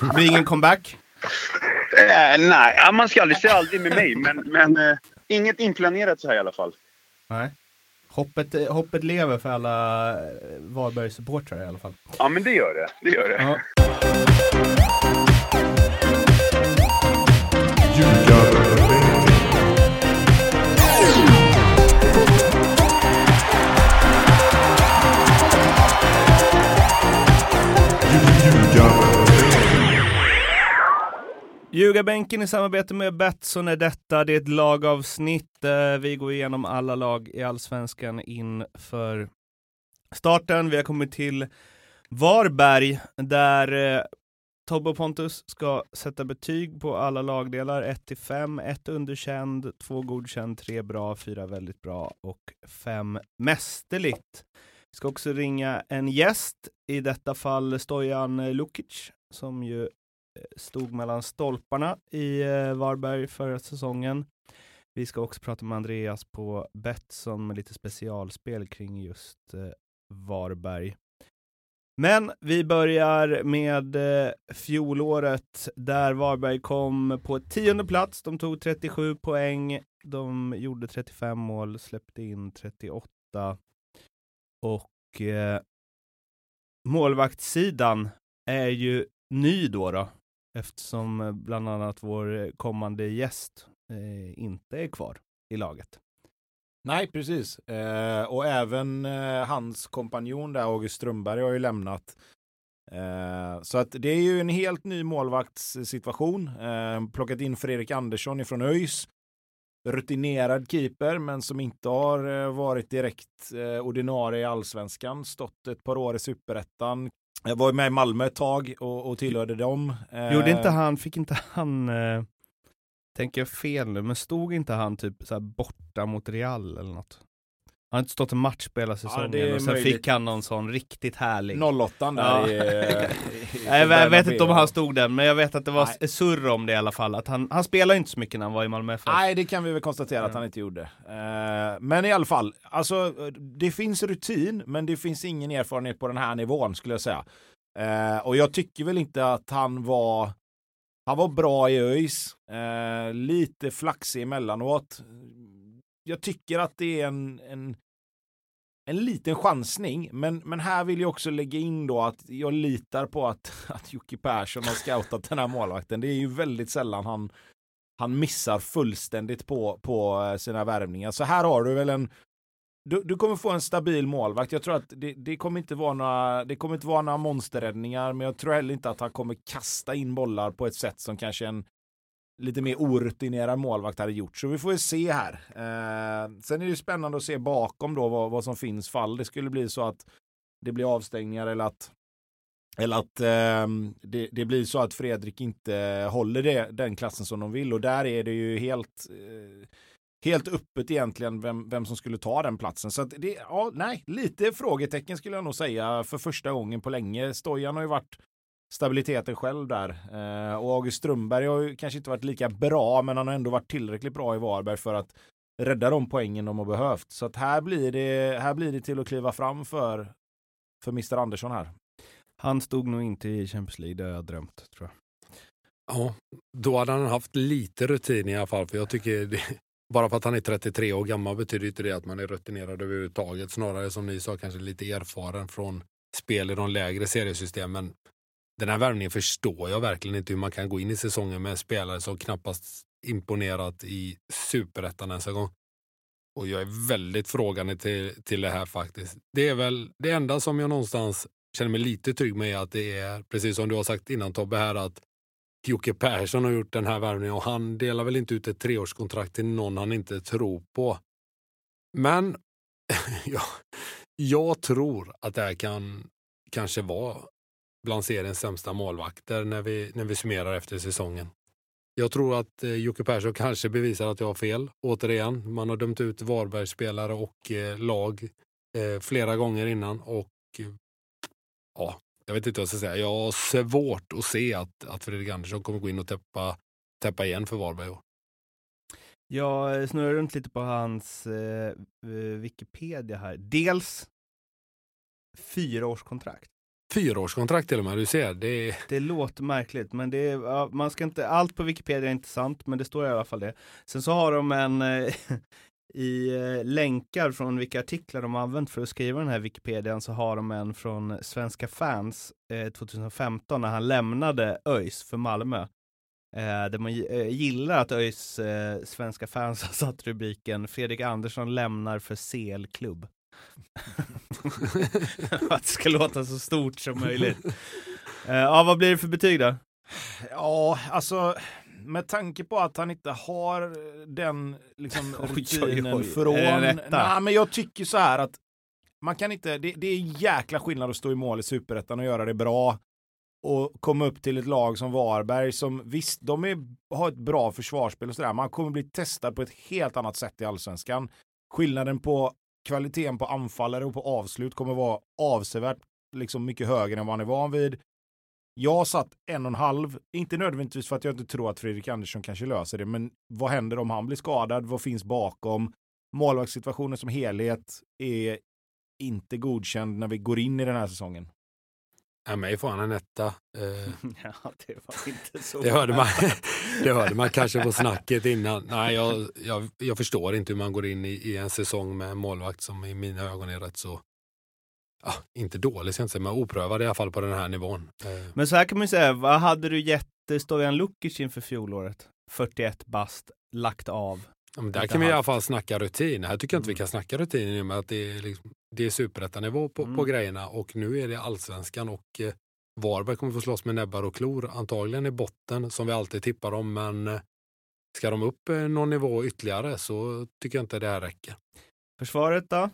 Blir ingen comeback? Eh, nej, man ska aldrig säga aldrig med mig, men, men eh, inget inplanerat så här i alla fall. Nej. Hoppet, eh, hoppet lever för alla eh, Varbergs-supportrar i alla fall. Ja, men det gör det. Det gör det. Ja. Ljugarbänken i samarbete med Betsson är detta. Det är ett lagavsnitt. Eh, vi går igenom alla lag i Allsvenskan inför starten. Vi har kommit till Varberg där eh, Tobbe och Pontus ska sätta betyg på alla lagdelar 1 till 5. 1 underkänd, 2 godkänd, 3 bra, 4 väldigt bra och 5 mästerligt. Vi ska också ringa en gäst, i detta fall Stojan Lukic, som ju stod mellan stolparna i eh, Varberg förra säsongen. Vi ska också prata med Andreas på Betsson med lite specialspel kring just eh, Varberg. Men vi börjar med eh, fjolåret där Varberg kom på tionde plats. De tog 37 poäng. De gjorde 35 mål, släppte in 38. Och eh, målvaktssidan är ju ny då, då eftersom eh, bland annat vår kommande gäst eh, inte är kvar i laget. Nej, precis. Eh, och även eh, hans kompanjon där, August Strömberg, har ju lämnat. Eh, så att det är ju en helt ny målvaktssituation. Eh, plockat in Fredrik Andersson ifrån ÖIS. Rutinerad keeper, men som inte har eh, varit direkt eh, ordinarie i allsvenskan. Stått ett par år i superettan. Jag var med i Malmö ett tag och, och tillhörde dem. Eh, Gjorde inte han, fick inte han, eh, tänker jag fel nu, men stod inte han typ så borta mot Real eller något? Han har inte stått en match hela säsongen är och sen möjligt. fick han någon sån riktigt härlig. 08 där Ja. i, i, i Nej, jag, jag vet inte om han stod där, men jag vet att det var Nej. surr om det i alla fall. Att han, han spelade inte så mycket när han var i Malmö FF. Nej, det kan vi väl konstatera att Ja. han inte gjorde. Eh, men i alla fall, alltså, det finns rutin, men det finns ingen erfarenhet på den här nivån skulle jag säga. Eh, och jag tycker väl inte att han var han var bra i ÖIS, eh, lite flaxig emellanåt. Jag tycker att det är en, en, en liten chansning, men, men här vill jag också lägga in då att jag litar på att, att Jocke Persson har scoutat den här målvakten. Det är ju väldigt sällan han, han missar fullständigt på, på eh, sina värvningar. Så här har du väl en du, du kommer få en stabil målvakt. Jag tror att det, det, kommer inte vara några, det kommer inte vara några monsterräddningar, men jag tror heller inte att han kommer kasta in bollar på ett sätt som kanske en lite mer orutinerad målvakt hade gjort. Så vi får ju se här. Eh, sen är det ju spännande att se bakom då vad, vad som finns fall. Det skulle bli så att det blir avstängningar eller att eller att eh, det, det blir så att Fredrik inte håller det, den klassen som de vill och där är det ju helt eh, helt öppet egentligen vem, vem som skulle ta den platsen. Så att det, ja, nej, lite frågetecken skulle jag nog säga för första gången på länge. Stojan har ju varit stabiliteten själv där. Eh, och August Strömberg har ju kanske inte varit lika bra, men han har ändå varit tillräckligt bra i Varberg för att rädda de poängen de har behövt. Så att här blir det, här blir det till att kliva fram för, för Mr Andersson här. Han stod nog inte i Champions League, det har jag drömt tror jag. Ja, då hade han haft lite rutin i alla fall. För jag tycker det, bara för att han är 33 år gammal betyder inte det att man är rutinerad överhuvudtaget. Snarare som ni sa, kanske lite erfaren från spel i de lägre seriesystemen. Den här värvningen förstår jag verkligen inte hur man kan gå in i säsongen med en spelare som knappast imponerat i superettan ens en gång. Och jag är väldigt frågande till, till det här faktiskt. Det är väl det enda som jag någonstans känner mig lite trygg med är att det är, precis som du har sagt innan Tobbe här, att Jocke Persson har gjort den här värvningen och han delar väl inte ut ett treårskontrakt till någon han inte tror på. Men jag, jag tror att det här kan kanske vara bland seriens sämsta målvakter när vi, när vi summerar efter säsongen. Jag tror att eh, Jocke Persson kanske bevisar att jag har fel. Återigen, man har dömt ut Varbergsspelare och eh, lag eh, flera gånger innan och eh, ja, jag vet inte vad jag ska säga. Jag har svårt att se att, att Fredrik Andersson kommer gå in och täppa, täppa igen för Varberg. år. Jag eh, snurrar runt lite på hans eh, eh Wikipedia här. Dels fyraårskontrakt fyraårskontrakt till och med. Du ser, det Det låter märkligt, men det är, man ska inte, allt på Wikipedia är inte sant, men det står i alla fall det. Sen så har de en eh, i eh, länkar från vilka artiklar de har använt för att skriva den här Wikipedian så har de en från Svenska fans eh, 2015 när han lämnade ÖIS för Malmö. Där man gillar att ÖIS svenska fans har satt rubriken Fredrik Andersson lämnar för CL-klubb. att det ska låta så stort som möjligt. Eh, ja, vad blir det för betyg då? Ja, alltså med tanke på att han inte har den liksom, Oj, oj, rutinen oj. från... Nej, men jag tycker så här att man kan inte, det, det är jäkla skillnad att stå i mål i superettan och göra det bra och komma upp till ett lag som Varberg som visst, de är, har ett bra försvarsspel och sådär, man kommer bli testad på ett helt annat sätt i allsvenskan. Skillnaden på kvaliteten på anfallare och på avslut kommer vara avsevärt liksom mycket högre än vad han är van vid. Jag har satt en och en halv, inte nödvändigtvis för att jag inte tror att Fredrik Andersson kanske löser det, men vad händer om han blir skadad? Vad finns bakom? Målvaktssituationen som helhet är inte godkänd när vi går in i den här säsongen. Ja, mig får han en etta. Eh, ja, det var inte så. det, hörde man, det hörde man kanske på snacket innan. Nej, jag, jag, jag förstår inte hur man går in i, i en säsong med en målvakt som i mina ögon är rätt så, ja, inte dålig ska jag inte säga, men oprövad i alla fall på den här nivån. Eh, Men så här kan man ju säga, vad hade du gett Stojan Lukic inför fjolåret? 41 bast, lagt av. Ja, där kan vi i alla fall snacka rutin. Här tycker jag inte vi Mm. kan snacka rutin i och med att det är, liksom, det är superettanivå på, på Mm. grejerna och nu är det allsvenskan och eh, Varberg kommer få slåss med näbbar och klor. Antagligen i botten som vi alltid tippar om men eh, ska de upp eh, någon nivå ytterligare så tycker jag inte det här räcker. Försvaret då?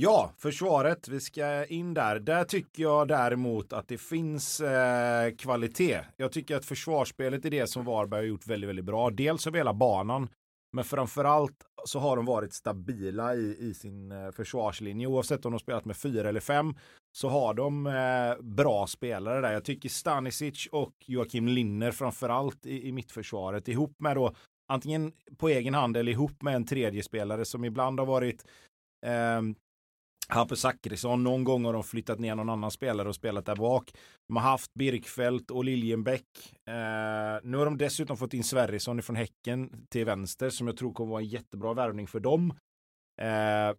Ja, försvaret, vi ska in där. Där tycker jag däremot att det finns eh, kvalitet. Jag tycker att försvarsspelet är det som Varberg har gjort väldigt, väldigt bra. Dels över hela banan, men framförallt så har de varit stabila i, i sin eh, försvarslinje. Oavsett om de spelat med fyra eller fem så har de eh, bra spelare där. Jag tycker Stanisic och Joakim Linner framförallt i, i mittförsvaret ihop med då antingen på egen hand eller ihop med en tredje spelare som ibland har varit eh, Hampus Zachrisson, någon gång har de flyttat ner någon annan spelare och spelat där bak. De har haft Birkfeldt och Liljenbäck. Eh, nu har de dessutom fått in Sverrisson från Häcken till vänster som jag tror kommer vara en jättebra värvning för dem. Eh,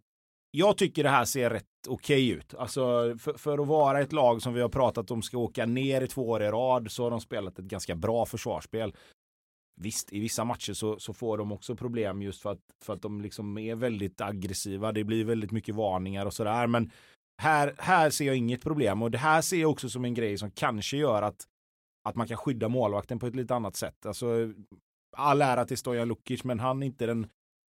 jag tycker det här ser rätt okej ut. Alltså för, för att vara ett lag som vi har pratat om ska åka ner i två år i rad så har de spelat ett ganska bra försvarsspel. Visst, i vissa matcher så, så får de också problem just för att, för att de liksom är väldigt aggressiva. Det blir väldigt mycket varningar och sådär. Men här, här ser jag inget problem och det här ser jag också som en grej som kanske gör att, att man kan skydda målvakten på ett lite annat sätt. Alltså, all ära till Stojan Lukic, men han, är inte den,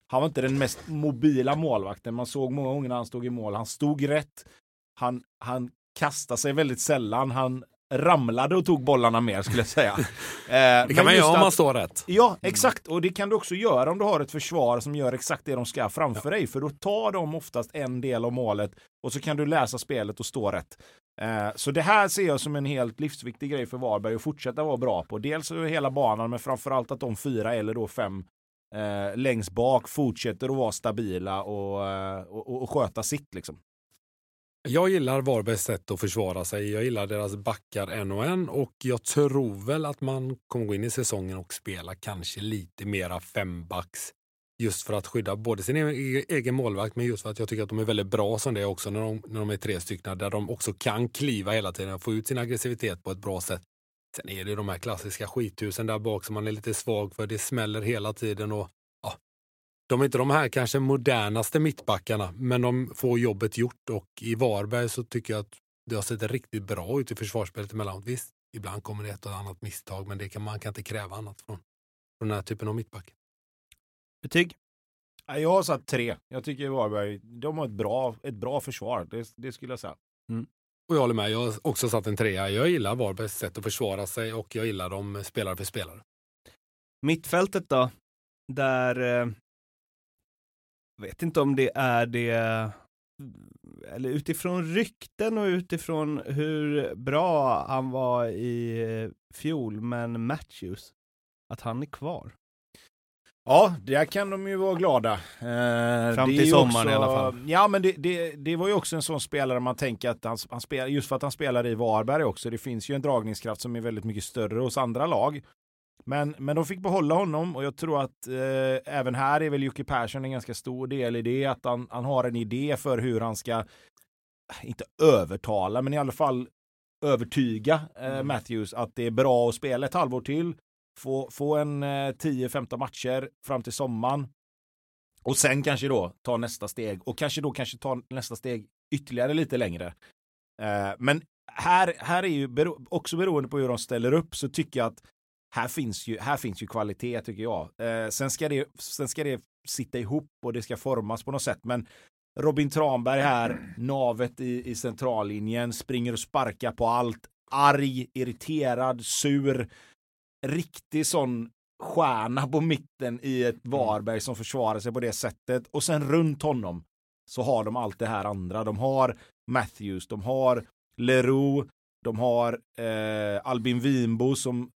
han var inte den mest mobila målvakten. Man såg många gånger när han stod i mål. Han stod rätt. Han, han kastade sig väldigt sällan. Han ramlade och tog bollarna mer skulle jag säga. Eh, Det kan man göra om man står rätt. Ja, exakt. Och det kan du också göra om du har ett försvar som gör exakt det de ska framför dig. För då tar de oftast en del av målet och så kan du läsa spelet och stå rätt. Eh, Så det här ser jag som en helt livsviktig grej för Varberg att fortsätta vara bra på. Dels hela banan, men framförallt att de fyra eller då fem eh, längst bak fortsätter att vara stabila och, eh, och, och, och sköta sitt. Liksom. Jag gillar Varbergs sätt att försvara sig. Jag gillar deras backar en och en och jag tror väl att man kommer gå in i säsongen och spela kanske lite mera fembacks. Just för att skydda både sin e-, egen målvakt men just för att jag tycker att de är väldigt bra som det är också när de, när de är tre stycken där de också kan kliva hela tiden och få ut sin aggressivitet på ett bra sätt. Sen är det de här klassiska skithusen där bak som man är lite svag för. Det smäller hela tiden och de är inte de här kanske modernaste mittbackarna, men de får jobbet gjort och i Varberg så tycker jag att det har sett riktigt bra ut i försvarsspelet emellanåt. Visst, ibland kommer det ett och annat misstag, men det kan, man kan inte kräva annat från, från den här typen av mittback. Betyg? Ja, Jag har satt tre. Jag tycker Varberg, de har ett bra, ett bra försvar. Det, det skulle jag säga. Och jag håller med, jag har också satt en trea. Jag gillar Varbergs sätt att försvara sig och jag gillar dem spelare för spelare. Mittfältet då? Där, eh, vet inte om det är det, eller utifrån rykten och utifrån hur bra han var i fjol, men Matthews, att han är kvar. Ja, där kan de ju vara glada. Eh, Fram till sommaren i alla fall. Ja, men det, det, det var ju också en sån spelare man tänker att han, han spelar, just för att han spelar i Varberg också. Det finns ju en dragningskraft som är väldigt mycket större hos andra lag. Men, men de fick behålla honom och jag tror att eh, även här är väl Jocke Persson en ganska stor del i det. Att han, han har en idé för hur han ska, inte övertala, men i alla fall övertyga eh, Matthews att det är bra att spela ett halvår till. Få, få en eh, 10-15 matcher fram till sommaren. Och sen kanske då ta nästa steg och kanske då kanske ta nästa steg ytterligare lite längre. Eh, men här, här är ju bero, också beroende på hur de ställer upp så tycker jag att här finns ju, här finns ju kvalitet tycker jag. Eh, sen, ska det, sen ska det sitta ihop och det ska formas på något sätt. Men Robin Tranberg här, navet i, i centrallinjen, springer och sparkar på allt. Arg, irriterad, sur. Riktig sån stjärna på mitten i ett Varberg som försvarar sig på det sättet. Och sen runt honom så har de allt det här andra. De har Matthews, de har Leroux, de har eh, Albin Winbo som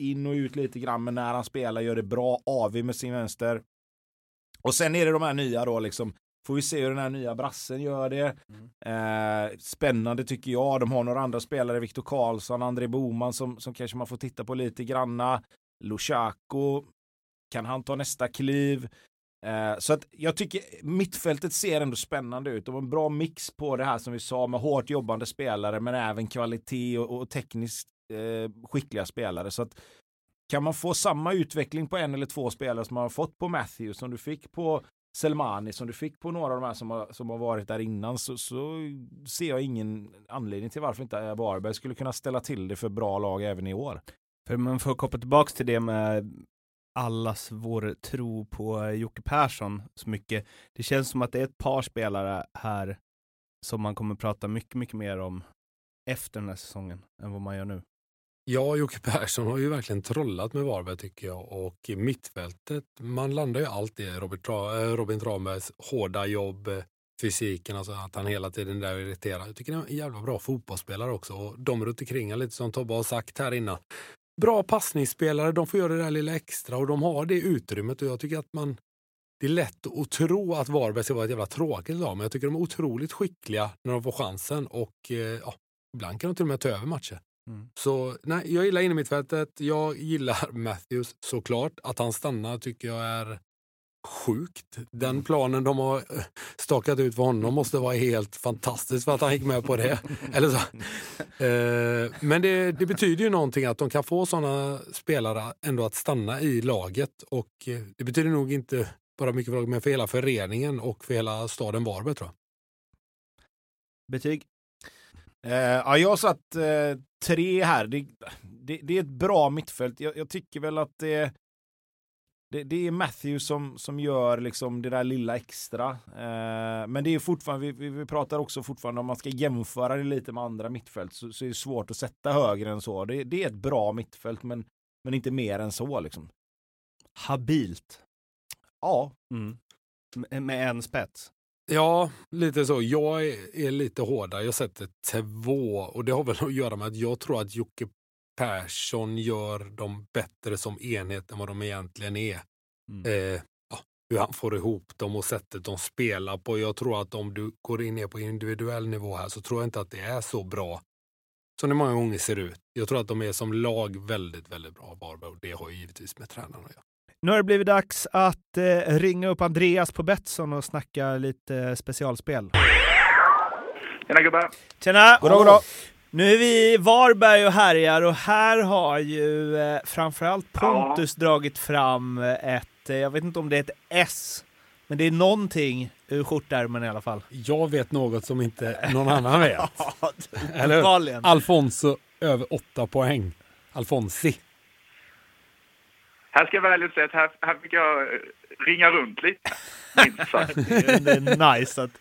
in och ut lite grann, men när han spelar gör det bra. AV med sin vänster. Och sen är det de här nya då liksom. Får vi se hur den här nya brassen gör det. Eh, spännande tycker jag. De har några andra spelare, Viktor Karlsson, André Boman som, som kanske man får titta på lite granna. Lushaku, kan han ta nästa kliv? Eh, så att jag tycker mittfältet ser ändå spännande ut. De har en bra mix på det här som vi sa med hårt jobbande spelare men även kvalitet och, och tekniskt eh, skickliga spelare. Så att kan man få samma utveckling på en eller två spelare som man har fått på Matthews som du fick på Selmani som du fick på några av de här som har, som har varit där innan så, så ser jag ingen anledning till varför inte Varberg skulle kunna ställa till det för bra lag även i år. För man får koppla tillbaka till det med allas vår tro på Jocke Persson så mycket. Det känns som att det är ett par spelare här som man kommer prata mycket, mycket mer om efter den här säsongen än vad man gör nu. Ja, Jocke Persson har ju verkligen trollat med Varberg tycker jag. Och i mittfältet, man landar ju alltid i Robert Tra eh, Robin Tranbergs hårda jobb, eh, fysiken, alltså att han hela tiden där irriterar. Jag tycker han är en jävla bra fotbollsspelare också. Och de runt omkring lite som Tobbe har sagt här innan. Bra passningsspelare, de får göra det där lilla extra och de har det utrymmet och jag tycker att man det är lätt att tro att Varberg ska vara ett jävla tråkigt lag, men jag tycker de är otroligt skickliga när de får chansen och eh, ja, ibland kan de till och med ta över matcher. Mm. Så nej, jag gillar innermittfältet. Jag gillar Matthews såklart. Att han stannar tycker jag är sjukt. Den planen de har eh, stakat ut för honom måste vara helt fantastisk för att han gick med på det. Eller så. Eh, men det, det betyder ju någonting att de kan få sådana spelare ändå att stanna i laget. Och eh, det betyder nog inte bara mycket för laget, men för hela föreningen och för hela staden Varberg tror jag. Betyg? Eh, ja, jag satt eh, tre här. Det, det, det, är ett bra mittfält. Jag, jag tycker väl att det, det, det, är Matthew som, som gör liksom det där lilla extra. Eh, men det är fortfarande, vi, vi, pratar också fortfarande om man ska jämföra det lite med andra mittfält så, så är det svårt att sätta högre än så. Det, det är ett bra mittfält men, men inte mer än så liksom. Habilt. Ja. Mm. Med, med en spets. Ja, lite så. Jag är, är lite hårdare. Jag sätter två och det har väl att göra med att jag tror att Jocke Persson gör dem bättre som enhet än vad de egentligen är. Mm. Eh, hur han får ihop dem och sättet de spelar på. Jag tror att om du går in ner på individuell nivå här så tror jag inte att det är så bra som det många gånger ser ut. Jag tror att de är som lag väldigt, väldigt bra Varberg och det har givetvis med tränarna att göra. Nu har det blivit dags att eh, ringa upp Andreas på Betsson och snacka lite specialspel. Tjena gubbar! Tjena! Goddag, goddag! Nu är vi i Varberg och härjar och här har ju eh, framförallt Pontus dragit fram eh, ett, eh, jag vet inte om det är ett S, men det är någonting ur skjortärmen i alla fall. Jag vet något som inte någon annan vet. Eller. Alfonso över åtta poäng. Alfonsi. Här ska jag väl säga att här, här fick jag eh, ringa runt lite. Minst sagt. Det är- det är nice att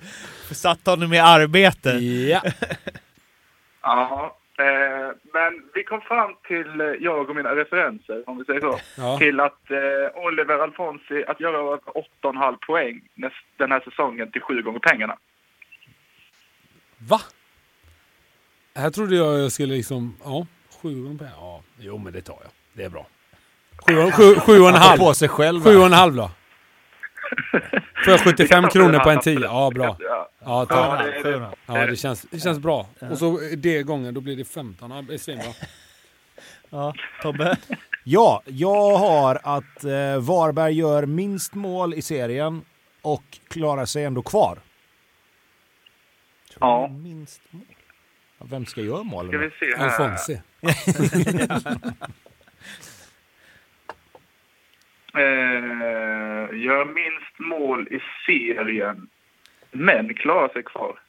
satt honom i arbete. Ja. Ja, eh, men vi kom fram till, eh, jag och mina referenser, om vi säger så, ja. till att eh, Oliver Alfonsi att göra över 8,5 poäng näst, den här säsongen till sju gånger pengarna. Va? Här trodde jag jag skulle liksom, ja, sju gånger per. Ja, jo men det tar jag. Det är bra. Sju, sju, sju och en halv. på sig själv. Sju och en halv då. Får jag 75 kronor på en 10? Ja, bra. Ja. Ja, Ja, tack. det, det, Ja, det känns, det känns bra. Och så det gången, då blir det 15. Ja, det är svinbra. Ja, Tobbe? Ja, jag har att eh, Varberg gör minst mål i serien och klarar sig ändå kvar. Ja. Minst mål. Vem ska göra målen? ska vi se här. Alfonsi. Eh, gör minst mål i serien, men klarar sig kvar.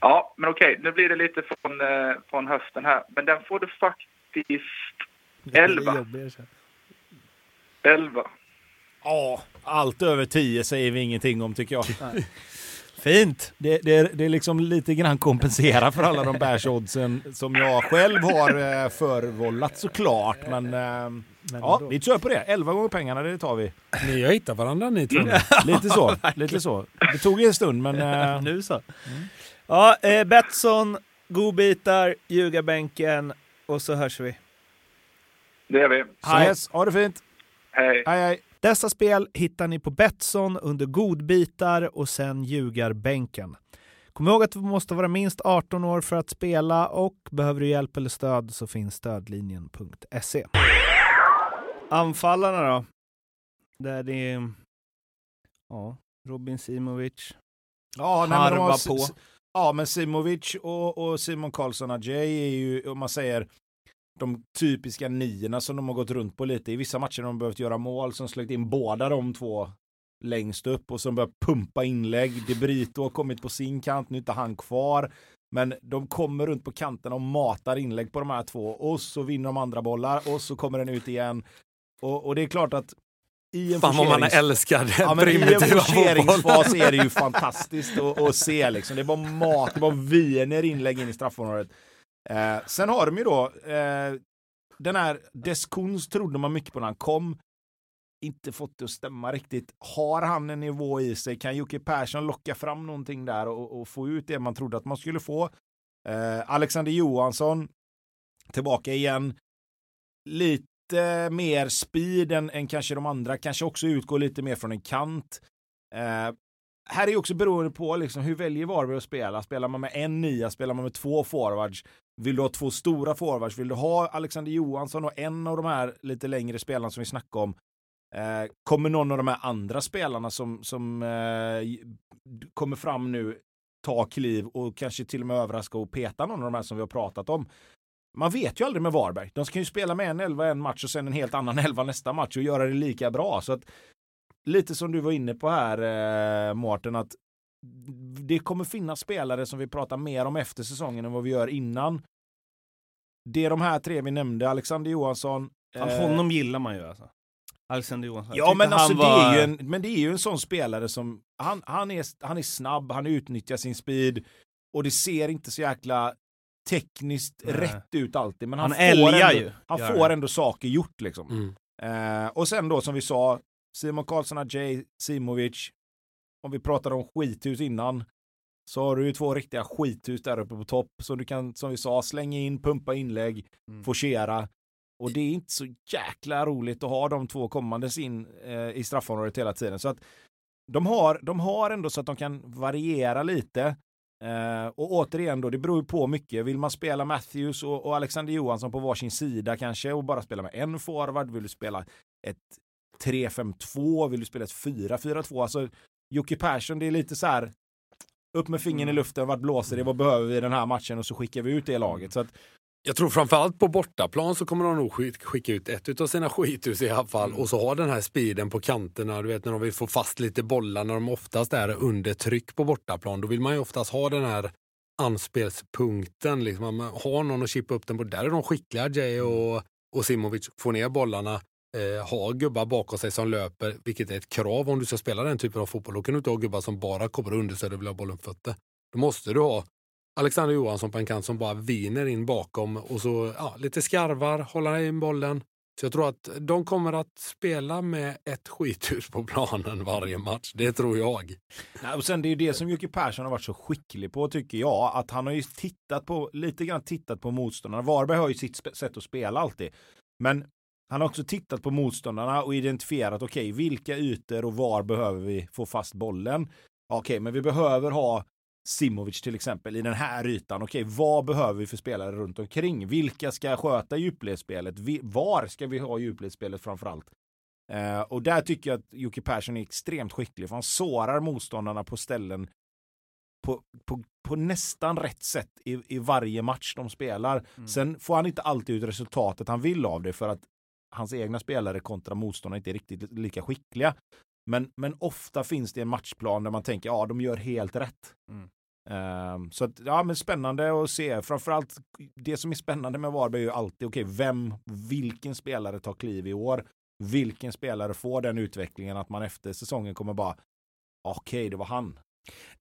Ja, men okej, nu blir det lite från, eh, från hösten här. Men den får du faktiskt 11. 11. Ja, allt över 10 säger vi ingenting om tycker jag. Fint! Det, det, det är liksom lite grann kompensera för alla de bärsoddsen som jag själv har eh, förvållat såklart. Men, eh, ja, vi kör på det. 11 gånger pengarna, det tar vi. Ni har hittat varandra ni två. Lite så. lite så. Det tog en stund men... Eh, Nu så. Ja, eh, Betsson, godbitar, ljugarbänken och så hörs vi. Det är vi. yes, ha det fint. Hej. Hej hej. Dessa spel hittar ni på Betsson under godbitar och sen ljugarbänken. Kom ihåg att du måste vara minst 18 år för att spela och behöver du hjälp eller stöd så finns stödlinjen.se. Anfallarna då? Där det är ja, Robin Simovic. Ja, nej, har, Harva s- på. ja, men Simovic och, och Simon Karlsson Adjei är ju, om man säger, de typiska niorna som de har gått runt på lite. I vissa matcher har de behövt göra mål som slagit in båda de två längst upp och som börjar pumpa inlägg. De Brito har kommit på sin kant, nu är inte han kvar. Men de kommer runt på kanterna och matar inlägg på de här två och så vinner de andra bollar och så kommer den ut igen. Och, och det är klart att i en Fan vad man älskar Ja, men I en primitiva forceringsfas är det ju fantastiskt att, att se. Liksom. Det bara mat, det bara viner inlägg in i straffområdet. Eh, sen har de ju då eh, den här Deskuns trodde man mycket på när han kom. Inte fått det att stämma riktigt. Har han en nivå i sig? Kan Jocke Persson locka fram någonting där och, och få ut det man trodde att man skulle få? Eh, Alexander Johansson tillbaka igen. Lite mer speed än, än kanske de andra. Kanske också utgår lite mer från en kant. Eh, här är också beroende på liksom, hur väljer Varberg att spela. Spelar man med en nia, spelar man med två forwards? Vill du ha två stora forwards? Vill du ha Alexander Johansson och en av de här lite längre spelarna som vi snackade om? Eh, kommer någon av de här andra spelarna som, som eh, kommer fram nu ta kliv och kanske till och med överraska och peta någon av de här som vi har pratat om? Man vet ju aldrig med Varberg. De ska ju spela med en elva en match och sen en helt annan elva nästa match och göra det lika bra. Så att lite som du var inne på här, eh, Mårten, att det kommer finnas spelare som vi pratar mer om efter säsongen än vad vi gör innan. Det är de här tre vi nämnde, Alexander Johansson. Eh, honom gillar man ju alltså. Alexander Johansson. Ja, men, alltså, var- det är ju en, men det är ju en sån spelare som, han, han, är, han är snabb, han utnyttjar sin speed och det ser inte så jäkla tekniskt Nej. rätt ut alltid. Men han, Han får, ändå, ju, han gör får han. ändå saker gjort liksom. Mm. Eh, och sen då som vi sa, Simon Karlsson, Ajay, Simovic. Om vi pratade om skithus innan så har du ju två riktiga skithus där uppe på topp som du kan, som vi sa, slänga in, pumpa inlägg, Mm. forcera. Och det är inte så jäkla roligt att ha de två kommandes in eh, i straffområdet hela tiden. Så att de har, de har ändå så att de kan variera lite. Eh, och återigen då, det beror ju på mycket. Vill man spela Matthews och, och Alexander Johansson på varsin sida kanske och bara spela med en forward? Vill du spela ett 3-5-2? Vill du spela ett 4-4-2? Alltså Jocke Persson, det är lite så här upp med fingern i luften, vart blåser det, vad behöver vi i den här matchen och så skickar vi ut det laget. Så att, Jag tror framförallt på bortaplan så kommer de nog sk- skicka ut ett av sina skithus i alla fall och så ha den här speeden på kanterna. Du vet när de vill få fast lite bollar när de oftast är under tryck på bortaplan. Då vill man ju oftast ha den här anspelspunkten. Liksom. Man har någon att chippa upp den på. Där är de skickliga, Jay och, och Simovic. Få ner bollarna. Eh, ha gubbar bakom sig som löper, vilket är ett krav om du ska spela den typen av fotboll. Då kan du inte ha gubbar som bara kommer under sig och vill ha bollen på fötter. Då måste du ha Alexander Johansson på en kant som bara viner in bakom och så ja, lite skarvar, hålla in bollen. Så jag tror att de kommer att spela med ett skithus på planen varje match. Det tror jag. Nej, och sen det är ju det som Jocke Persson har varit så skicklig på tycker jag. Att han har ju tittat på, lite grann tittat på motståndarna. Varberg har ju sitt sätt att spela alltid. Men han har också tittat på motståndarna och identifierat okej, okay, vilka ytor och var behöver vi få fast bollen? Okej, okay, men vi behöver ha Simovic till exempel i den här ytan. Okej, vad behöver vi för spelare runt omkring? Vilka ska sköta djupledsspelet? Var ska vi ha djupledsspelet framför allt? Uh, och där tycker jag att Jocke Persson är extremt skicklig, för han sårar motståndarna på ställen på, på, på nästan rätt sätt i, i varje match de spelar. Mm. Sen får han inte alltid ut resultatet han vill av det för att hans egna spelare kontra motståndarna inte är riktigt lika skickliga. Men, men ofta finns det en matchplan där man tänker ja, de gör helt rätt. Mm. Um, så att, ja, men spännande att se. Framförallt det som är spännande med Varberg är ju alltid okej, okay, vem, vilken spelare tar kliv i år? Vilken spelare får den utvecklingen att man efter säsongen kommer bara okej, okay, det var han.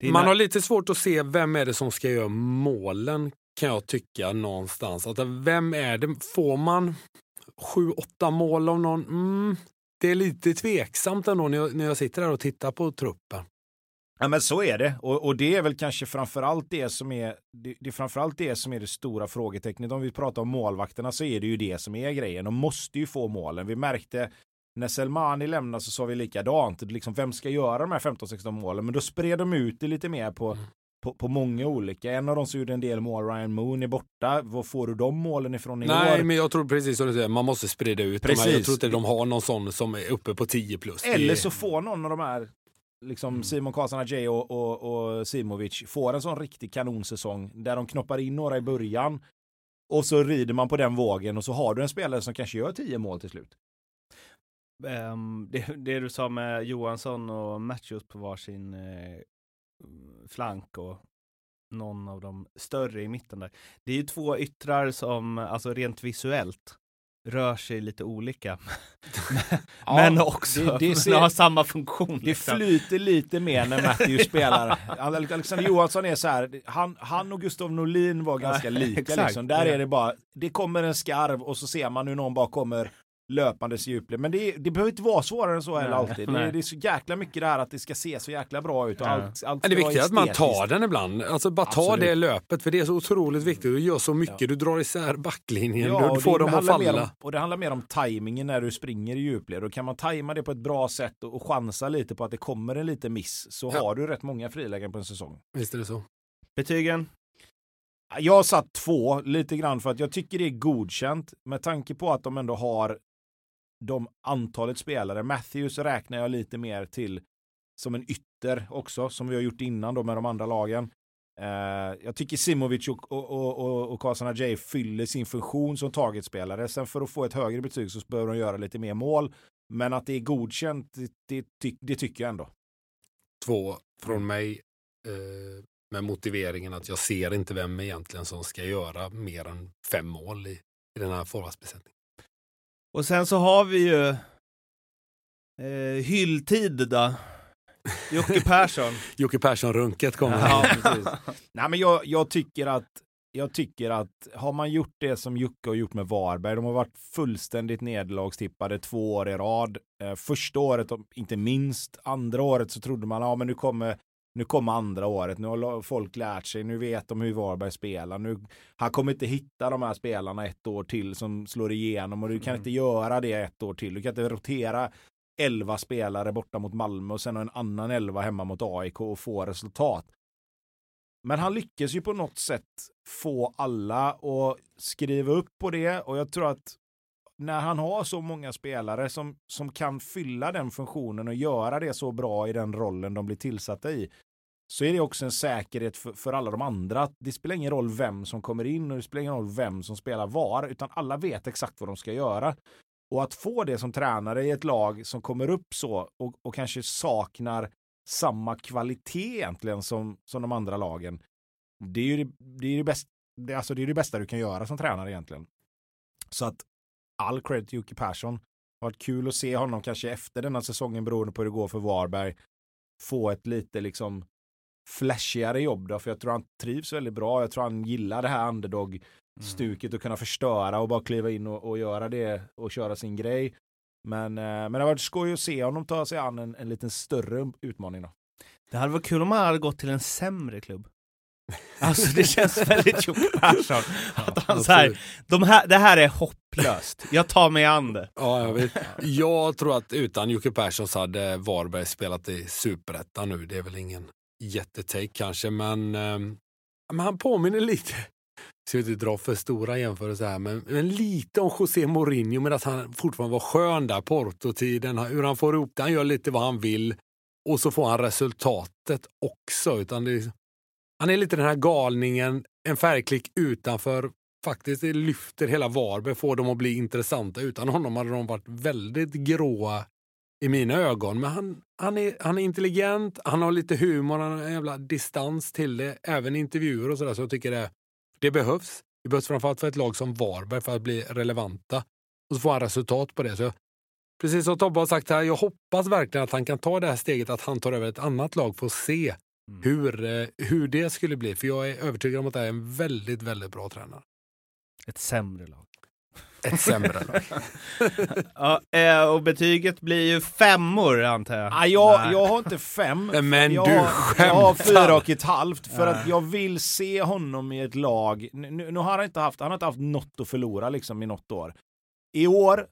Man har lite svårt att se vem är det som ska göra målen kan jag tycka någonstans. Att vem är det? Får man sju, åtta mål av någon? Mm, det är lite tveksamt ändå när jag, när jag sitter där och tittar på truppen. Ja men så är det och, och det är väl kanske framförallt det som är det, det är framförallt det som är det stora frågetecknet. Om vi pratar om målvakterna så är det ju det som är grejen. De måste ju få målen. Vi märkte när Selmani lämnade så sa vi likadant. Liksom, vem ska göra de här 15-16 målen? Men då spred de ut det lite mer på, mm. På, på, många olika. En av dem som gjorde en del mål, Ryan Moon, är borta. Var får du de målen ifrån i Nej, år? men jag tror precis som du säger, man måste sprida ut precis. de här. Jag tror inte de har någon sån som är uppe på 10 plus. Eller så får någon av de här liksom mm. Simon Karlsson Ajay och, och, och Simovic får en sån riktig kanonsäsong där de knoppar in några i början och så rider man på den vågen och så har du en spelare som kanske gör 10 mål till slut. Um, det, det, du sa med Johansson och Matthews på varsin eh, flank och någon av de större i mitten där. Det är ju två yttrar som, alltså rent visuellt, rör sig lite olika. men ja, också det, det ser, har samma funktion. Det liksom. flyter lite mer när Matthews spelar. Alexander Johansson är så här, han, han och Gustav Norlin var ganska lika. liksom. Där är det bara, det kommer en skarv och så ser man hur någon bara kommer löpandes djupled. Men det, det behöver inte vara svårare än så heller alltid. Det, det, är så jäkla mycket det här att det ska se så jäkla bra ut. Och allt, allt det är viktigt att man tar den ibland. Alltså bara ta Absolut. det löpet för det är så otroligt viktigt. Du gör så mycket. Ja. Du drar isär backlinjen. Ja, du får dem att falla. Om, och det handlar mer om tajmingen när du springer i djupled. Och kan man tajma det på ett bra sätt och, och chansa lite på att det kommer en liten miss så ja. har du rätt många frilägen på en säsong. Visst är det så. Betygen? Jag har satt två lite grann för att jag tycker det är godkänt med tanke på att de ändå har de antalet spelare. Matthews räknar jag lite mer till som en ytter också, som vi har gjort innan då med de andra lagen. Eh, jag tycker Simovic och, och, och, och Karlsson Ajay fyller sin funktion som targetspelare. Sen för att få ett högre betyg så behöver de göra lite mer mål. Men att det är godkänt, det, det, det tycker jag ändå. Två från mig eh, med motiveringen att jag ser inte vem egentligen som ska göra mer än fem mål i, i den här forwardsbesättningen. Och sen så har vi ju eh, hylltid då. Jocke Persson. Jocke Persson-runket kommer. Ja. Nej, men jag, jag, tycker att jag tycker att har man gjort det som Jocke har gjort med Varberg, de har varit fullständigt nederlagstippade två år i rad. Eh, första året, inte minst, andra året så trodde man, ja men nu kommer nu kommer andra året, nu har folk lärt sig, nu vet de hur Varberg spelar. Nu, han kommer inte hitta de här spelarna ett år till som slår igenom och du kan mm. inte göra det ett år till. Du kan inte rotera elva spelare borta mot Malmö och sen en annan elva hemma mot AIK och få resultat. Men han lyckas ju på något sätt få alla att skriva upp på det och jag tror att när han har så många spelare som, som kan fylla den funktionen och göra det så bra i den rollen de blir tillsatta i, så är det också en säkerhet för, för alla de andra. Det spelar ingen roll vem som kommer in och det spelar ingen roll vem som spelar var, utan alla vet exakt vad de ska göra. Och att få det som tränare i ett lag som kommer upp så och, och kanske saknar samma kvalitet egentligen som, som de andra lagen. Det är ju det, det, är det, bäst, det, alltså det, är det bästa du kan göra som tränare egentligen. Så att all cred till Jocke Persson. Det har varit kul att se honom kanske efter denna säsongen beroende på hur det går för Varberg få ett lite liksom flashigare jobb då, för jag tror han trivs väldigt bra. Jag tror han gillar det här underdog-stuket mm. och kunna förstöra och bara kliva in och, och, göra det och köra sin grej. Men, eh, men det har varit skoj att se honom ta sig an en, en lite större utmaning då. Det hade varit kul om han hade gått till en sämre klubb. Alltså det känns väldigt Jocke Persson. Att han så här, de här, det här är hopplöst. Jag tar mig an det. Ja, jag, vet. jag tror att utan Jocke Persson så hade Varberg spelat i superettan nu. Det är väl ingen jättetake kanske, men, eh, men han påminner lite. Ska inte dra för stora jämförelser här, men, men lite om José Mourinho medan han fortfarande var skön där, Porto-tiden. Hur han får ihop det, han gör lite vad han vill och så får han resultatet också. Utan det, han är lite den här galningen, en färgklick utanför faktiskt det lyfter hela Varberg, får dem att bli intressanta. Utan honom hade de varit väldigt gråa i mina ögon. Men han, han, är, han är intelligent, han har lite humor, han har en jävla distans till det. Även i intervjuer och sådär. Så jag tycker det, det behövs. Det behövs framförallt för ett lag som Varberg för att bli relevanta. Och så får han resultat på det. Så jag, precis som Tobbe har sagt här, jag hoppas verkligen att han kan ta det här steget att han tar över ett annat lag för att se hur, eh, hur det skulle bli. För jag är övertygad om att det är en väldigt, väldigt bra tränare. Ett sämre lag. Ett sämre lag. Ja, eh, och betyget blir ju femmor antar jag. Ah, jag, Nej. jag har inte fem. Men jag, du har- Jag har skämtar. fyra och ett halvt för Nej. att jag vill se honom i ett lag. Nu, nu har han inte haft, han har inte haft något att förlora liksom i något år. I år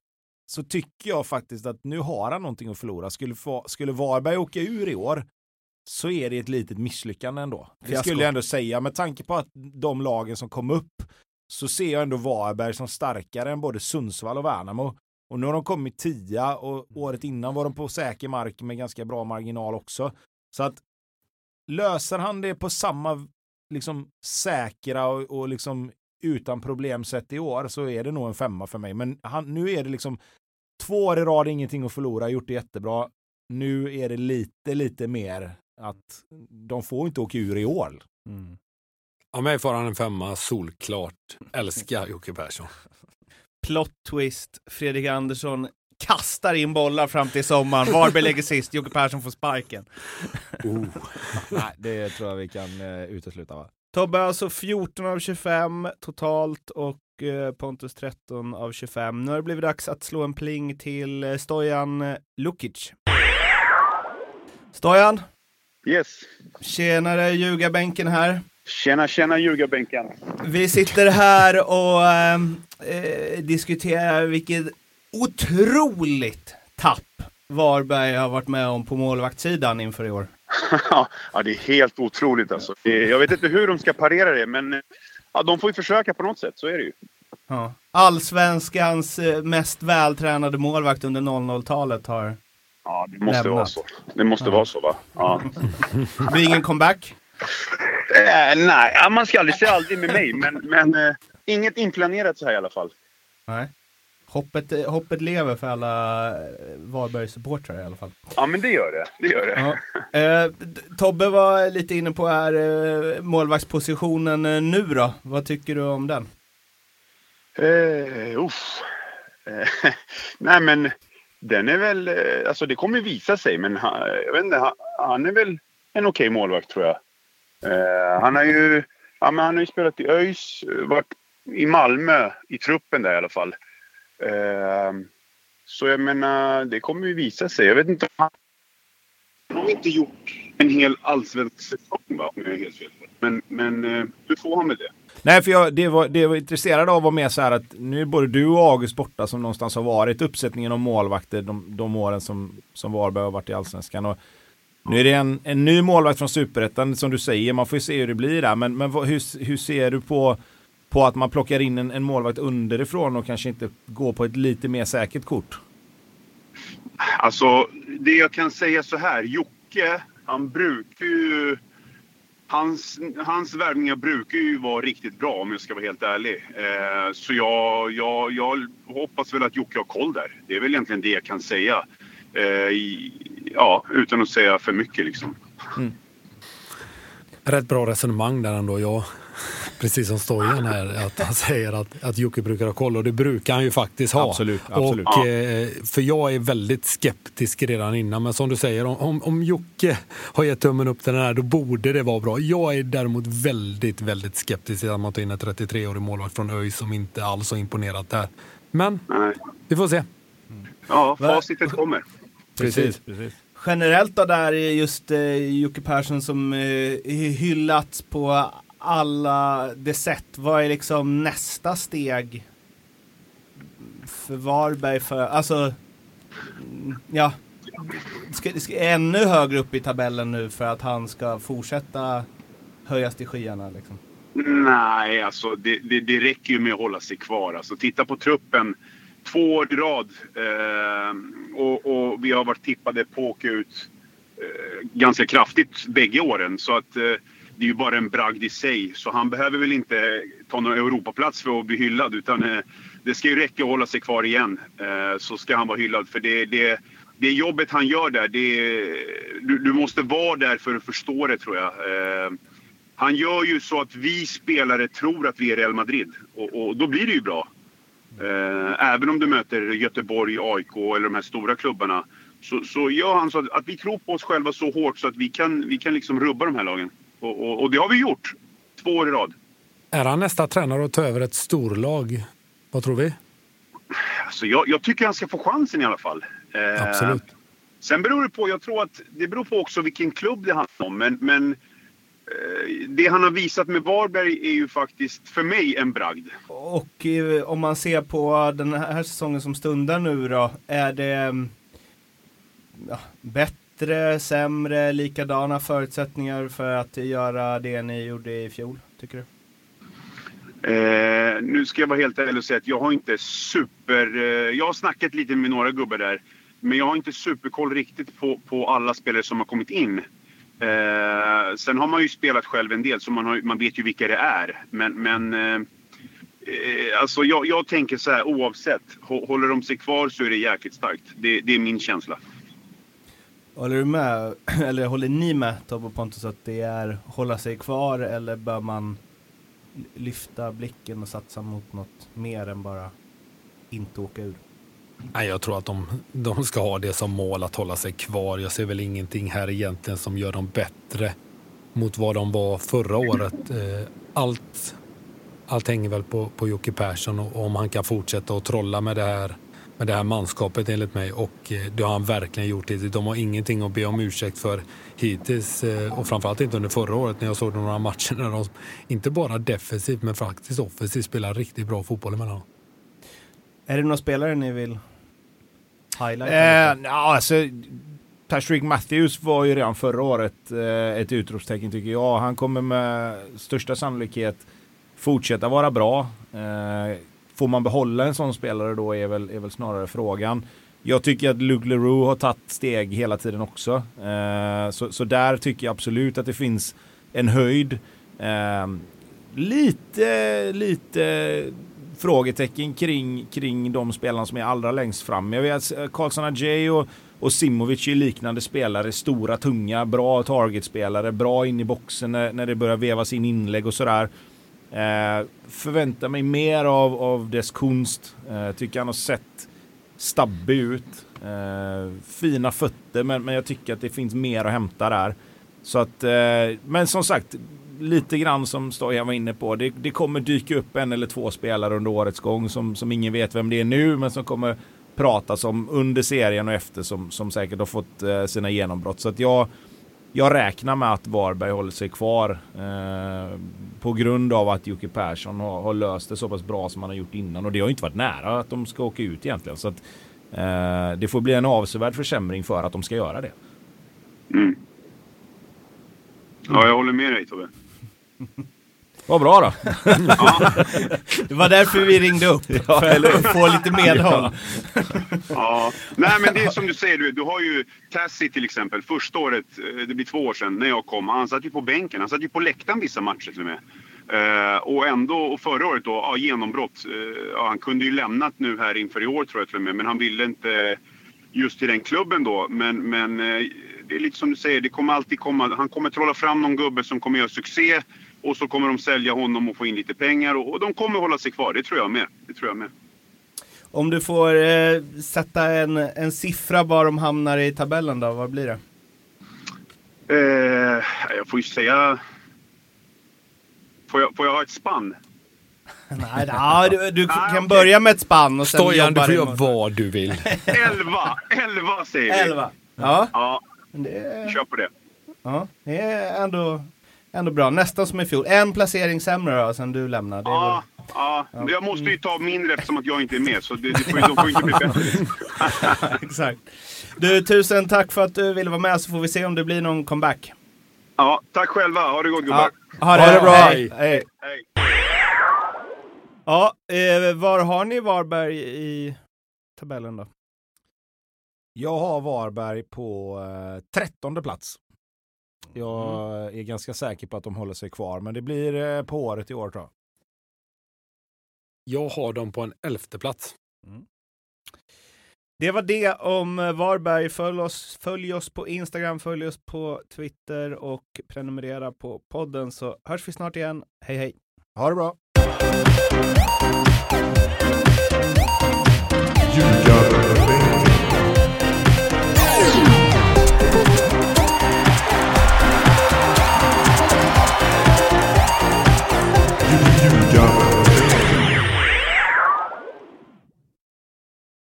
så tycker jag faktiskt att nu har han någonting att förlora. Skulle, få, skulle Varberg åka ur i år så är det ett litet misslyckande ändå. Det skulle jag ändå säga med tanke på att de lagen som kom upp så ser jag ändå Varberg som starkare än både Sundsvall och Värnamo. Och nu har de kommit tia och året innan var de på säker mark med ganska bra marginal också. Så att löser han det på samma liksom säkra och, och liksom utan problem sätt i år så är det nog en femma för mig. Men han, nu är det liksom två år i rad, ingenting att förlora, gjort det jättebra. Nu är det lite, lite mer att de får inte åka ur i år. Mm. Av mig får han en femma, solklart. Älskar Jocke Persson. Plot twist, Fredrik Andersson kastar in bollar fram till sommaren. Varberg lägger sist, Jocke Persson får sparken. Oh. Nej, det tror jag vi kan uh, utesluta va? Tobbe alltså 14 av 25 totalt och eh, Pontus 13 av 25. Nu har det blivit dags att slå en pling till eh, Stojan eh, Lukic. Stojan, Yes. tjenare ljugarbänken här. Tjena, tjena ljugarbänken. Vi sitter här och eh, eh, diskuterar vilket otroligt tapp Varberg har varit med om på målvaktssidan inför i år. ja, det är helt otroligt alltså. Jag vet inte hur de ska parera det, men ja, de får ju försöka på något sätt. Så är det ju. Ja. Allsvenskans eh, mest vältränade målvakt under 00-talet har... Ja, det måste Lämnat. vara så. Det måste vara så, va? Ja. Det blir ingen comeback. Eh, nej, ja, man ska aldrig säga aldrig med mig, men, men eh, inget inplanerat så här i alla fall. Nej. Hoppet, eh, hoppet lever för alla eh, Varberg-supportrar i alla fall. Ja, men det gör det. Det gör det. Ja. Eh, Tobbe var lite inne på här eh, målvaktspositionen eh, nu då. Vad tycker du om den? Eh, uff. Nej, men den är väl... Eh, alltså, det kommer visa sig, men han, jag vet inte, han, han är väl en okej målvakt, tror jag. Eh, han har ju... Ja, men han har ju spelat i ÖIS, varit i Malmö i truppen där i alla fall. Eh, så jag menar, det kommer ju visa sig. Jag vet inte om han... Han har inte gjort en hel allsvensk säsong, va? Om jag är helt fel. Men, men eh, hur får han med det? Nej, för jag, det, var, det jag var intresserad av var mer så här att nu är både du och August borta som någonstans har varit uppsättningen av målvakter de, de åren som, som Varberg har varit i Allsvenskan. Och nu är det en, en ny målvakt från Superettan som du säger, man får ju se hur det blir där. Men, men vad, hur, hur ser du på, på att man plockar in en, en målvakt underifrån och kanske inte går på ett lite mer säkert kort? Alltså, det jag kan säga så här. Jocke, han brukar ju... Hans, hans värvningar brukar ju vara riktigt bra om jag ska vara helt ärlig. Eh, så jag, jag, jag hoppas väl att Jocke har koll där. Det är väl egentligen det jag kan säga. Eh, i, ja, utan att säga för mycket liksom. Mm. Rätt bra resonemang där ändå. Jag, precis som Stojan här, att han säger att, att Jocke brukar ha koll och det brukar han ju faktiskt ha. Absolut, absolut. Och, eh, för jag är väldigt skeptisk redan innan, men som du säger, om, om, Jocke har gett tummen upp till den här, då borde det vara bra. Jag är däremot väldigt, väldigt skeptisk till att man tar in en 33-årig målvakt från ÖIS som inte alls har imponerat där. Men Nej. vi får se. Ja, facitet kommer. Precis. precis. Generellt då där är just eh, Jocke Persson som eh, hyllats på alla det sett, vad är liksom nästa steg för Varberg för, alltså, ja, ska, ska ännu högre upp i tabellen nu för att han ska fortsätta höjas till skyarna liksom? Nej, alltså det, det, det räcker ju med att hålla sig kvar. Alltså, titta på truppen. Två år i rad. Eh, och, och, vi har varit tippade på att åka ut eh, ganska kraftigt bägge åren. Så att eh, det är ju bara en bragd i sig. Så han behöver väl inte ta någon Europaplats för att bli hyllad. Utan eh, det ska ju räcka att hålla sig kvar igen. Eh, så ska han vara hyllad. För det, det, det jobbet han gör där, det, du, du måste vara där för att förstå det tror jag. Eh, han gör ju så att vi spelare tror att vi är Real Madrid och, och då blir det ju bra. Även om du möter Göteborg, AIK eller de här stora klubbarna så, så gör han så att, att, vi tror på oss själva så hårt så att vi kan, vi kan liksom rubba de här lagen. Och, och, och det har vi gjort två år i rad. Är han nästa tränare att ta över ett storlag? Vad tror vi? Alltså jag, jag tycker han ska få chansen i alla fall. Eh, Absolut. Sen beror det på, jag tror att det beror på också vilken klubb det handlar om. Men, men Eh, det han har visat med Varberg är ju faktiskt för mig en bragd. Och eh, om man ser på den här säsongen som stundar nu då, är det mm, ja, bättre, sämre, likadana förutsättningar för att göra det ni gjorde i fjol, tycker du? Eh, nu ska jag vara helt ärlig och säga att jag har inte super... Eh, jag har snackat lite med några gubbar där. Men jag har inte superkoll riktigt på, på alla spelare som har kommit in. Eh, sen har man ju spelat själv en del så man, har, man vet ju vilka det är. Men, men eh, eh alltså jag, jag, tänker så här oavsett. Håller de sig kvar så är det jäkligt starkt. Det, det är min känsla. Håller du med, eller håller ni med Tobbe och Pontus att det är hålla sig kvar eller bör man lyfta blicken och satsa mot något mer än bara inte åka ur? Nej, jag tror att de, de ska ha det som mål att hålla sig kvar. Jag ser väl ingenting här egentligen som gör dem bättre mot vad de var förra året. Eh, allt, allt hänger väl på, på Jocke Persson och om han kan fortsätta att trolla med det här med det här manskapet enligt mig och eh, det har han verkligen gjort hittills. De har ingenting att be om ursäkt för hittills eh, och framförallt inte under förra året när jag såg några matcher när de inte bara defensivt men faktiskt offensivt spelar riktigt bra fotboll emellanåt. Är det några spelare ni vill highlight? Eh, ja, alltså, Patrick Matthews var ju redan förra året eh, ett utropstecken tycker jag. Han kommer med största sannolikhet fortsätta vara bra. Eh, får man behålla en sån spelare då är väl, är väl snarare frågan. Jag tycker att Luke Leroux har tagit steg hela tiden också. Eh, så, så där tycker jag absolut att det finns en höjd. Eh, lite, lite frågetecken kring, kring de spelarna som är allra längst fram. Jag vet att Karlsson Ajay och, och Simovic är liknande spelare. Stora, tunga, bra targetspelare. Bra in i boxen när, när det börjar vevas in inlägg och sådär. Eh, förväntar mig mer av, av dess konst. Eh, tycker han har sett stabbig ut. Eh, fina fötter, men, men jag tycker att det finns mer att hämta där. Så att, eh, men som sagt, lite grann som Stojan var inne på. Det, det, kommer dyka upp en eller två spelare under årets gång som, som ingen vet vem det är nu, men som kommer pratas om under serien och efter som, som säkert har fått eh, sina genombrott. Så att jag, jag räknar med att Varberg håller sig kvar eh, på grund av att Jocke Persson har, har, löst det så pass bra som han har gjort innan. Och det har inte varit nära att de ska åka ut egentligen. Så att, eh, det får bli en avsevärd försämring för att de ska göra det. Mm. Ja, jag håller med dig Tobbe. Vad bra då. det var därför vi ringde upp. för att få lite medhåll. ja. Nej men det är som du säger, du, du har ju Tassi till exempel. Första året, eh, det blir två år sedan, när jag kom. Han satt ju på bänken. Han satt ju på läktaren vissa matcher till och med. Uh, och ändå, och förra året då, ja, genombrott. Uh, ja, han kunde ju lämnat nu här inför i år tror jag till och med. Men han ville inte just till den klubben då. Men, men uh, det är lite som du säger, det kommer alltid komma. Han kommer trolla fram någon gubbe som kommer göra succé. Och så kommer de sälja honom och få in lite pengar. Och, de kommer hålla sig kvar, det tror jag med. Det tror jag med. Om du får eh, sätta en, en siffra var de hamnar i tabellen då, vad blir det? Eh, jag får ju säga... Får jag, får jag ha ett spann? Nej, ja, du, du kan okay. börja med ett spann och sen Stojan, du får göra vad du vill. elva! Elva säger vi. Elva. Ja. ja. Det... Kör på det. Ja, det är ändå ändå bra. Nästan som i fjol. En placering sämre då, sen du lämnade. Det är Ja, ja. Jag måste ju ta mindre eftersom att jag inte är med. Så det, det får, ju- de får inte bli bättre. väl- Exakt. Du, tusen tack för att du ville vara med så får vi se om det blir någon comeback. Ja, tack själva. Ha det gott gubbar. ha, Ha det bra! Hej. Hej. Hej. Ja, eh, var har ni Varberg i tabellen då? Jag har Varberg på eh, trettonde plats. Jag är ganska säker på att de håller sig kvar, men det blir eh, på året i år tror jag. Jag har dem på en elfte plats. Det var det om eh, Varberg. Följ oss, följ oss på Instagram, följ oss på Twitter och prenumerera på podden så hörs vi snart igen. Hej hej! Ha det bra!